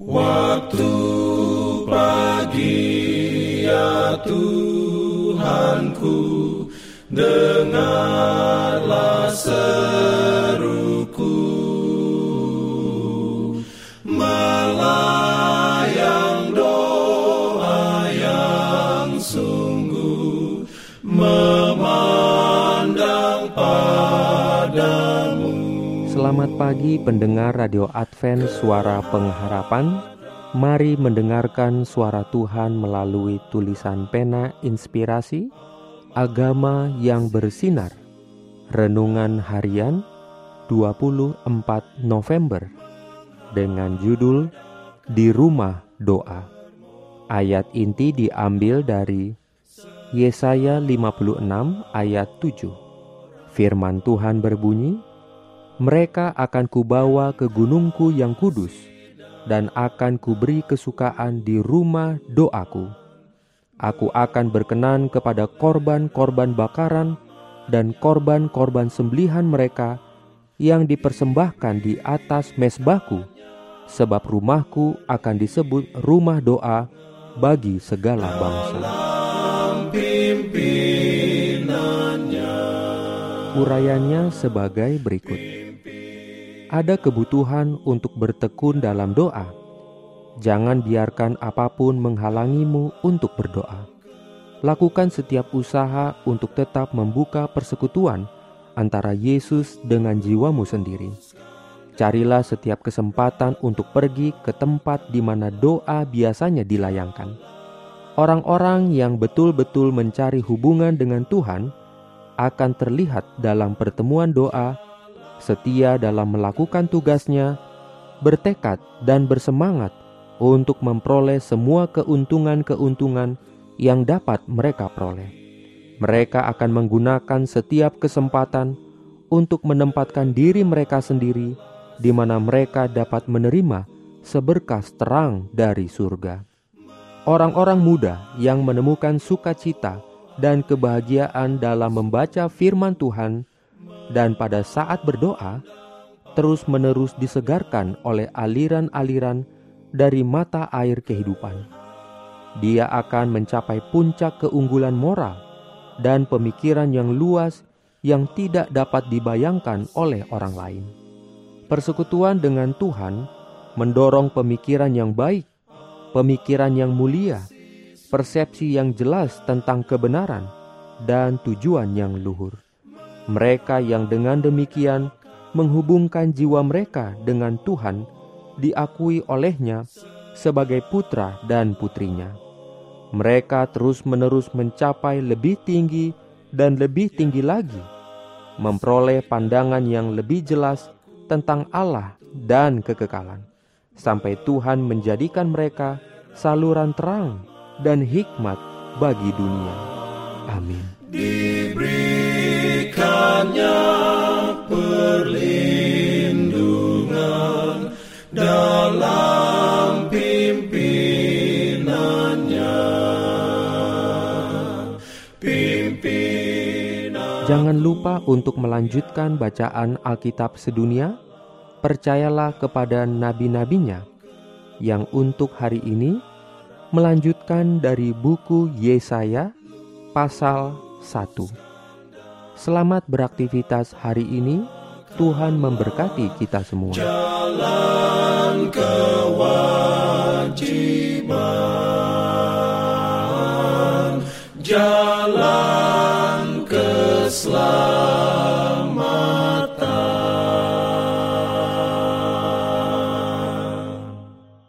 Waktu pagi ya Tuhanku Dengarlah seruku. Melayang doa yang sungguh Memandang padamu Selamat pagi pendengar Radio Advent Suara Pengharapan. Mari mendengarkan suara Tuhan melalui tulisan pena inspirasi Agama yang bersinar. Renungan harian 24 November Dengan judul Di Rumah Doa. Ayat inti diambil dari Yesaya 56 ayat 7 Firman Tuhan berbunyi, mereka akan kubawa ke gunungku yang kudus, dan akan kuberi kesukaan di rumah doaku. Aku akan berkenan kepada korban-korban bakaran dan korban-korban sembelihan mereka yang dipersembahkan di atas mesbahku, sebab rumahku akan disebut rumah doa bagi segala bangsa. Urayanya sebagai berikut ada kebutuhan untuk bertekun dalam doa. Jangan biarkan apa pun menghalangimu untuk berdoa. Lakukan setiap usaha untuk tetap membuka persekutuan antara Yesus dengan jiwamu sendiri. Carilah setiap kesempatan untuk pergi ke tempat di mana doa biasanya dilayangkan. Orang-orang yang betul-betul mencari hubungan dengan Tuhan akan terlihat dalam pertemuan doa setia dalam melakukan tugasnya, bertekad dan bersemangat untuk memperoleh semua keuntungan-keuntungan yang dapat mereka peroleh. Mereka akan menggunakan setiap kesempatan untuk menempatkan diri mereka sendiri di mana mereka dapat menerima seberkas terang dari surga. Orang-orang muda yang menemukan sukacita dan kebahagiaan dalam membaca firman Tuhan dan pada saat berdoa terus-menerus disegarkan oleh aliran-aliran dari mata air kehidupan. Dia akan mencapai puncak keunggulan moral dan pemikiran yang luas yang tidak dapat dibayangkan oleh orang lain. Persekutuan dengan Tuhan mendorong pemikiran yang baik, pemikiran yang mulia, persepsi yang jelas tentang kebenaran, dan tujuan yang luhur. Mereka yang dengan demikian menghubungkan jiwa mereka dengan Tuhan diakui olehnya sebagai putra dan putrinya. Mereka terus-menerus mencapai lebih tinggi dan lebih tinggi lagi, memperoleh pandangan yang lebih jelas tentang Allah dan kekekalan, sampai Tuhan menjadikan mereka saluran terang dan hikmat bagi dunia. Amin. Jangan lupa untuk melanjutkan bacaan Alkitab sedunia. Percayalah kepada nabi-nabinya yang untuk hari ini melanjutkan dari buku Yesaya pasal 1. Selamat beraktivitas hari ini. Tuhan memberkati kita semua. jalan kewajiban, jalan keselamatan.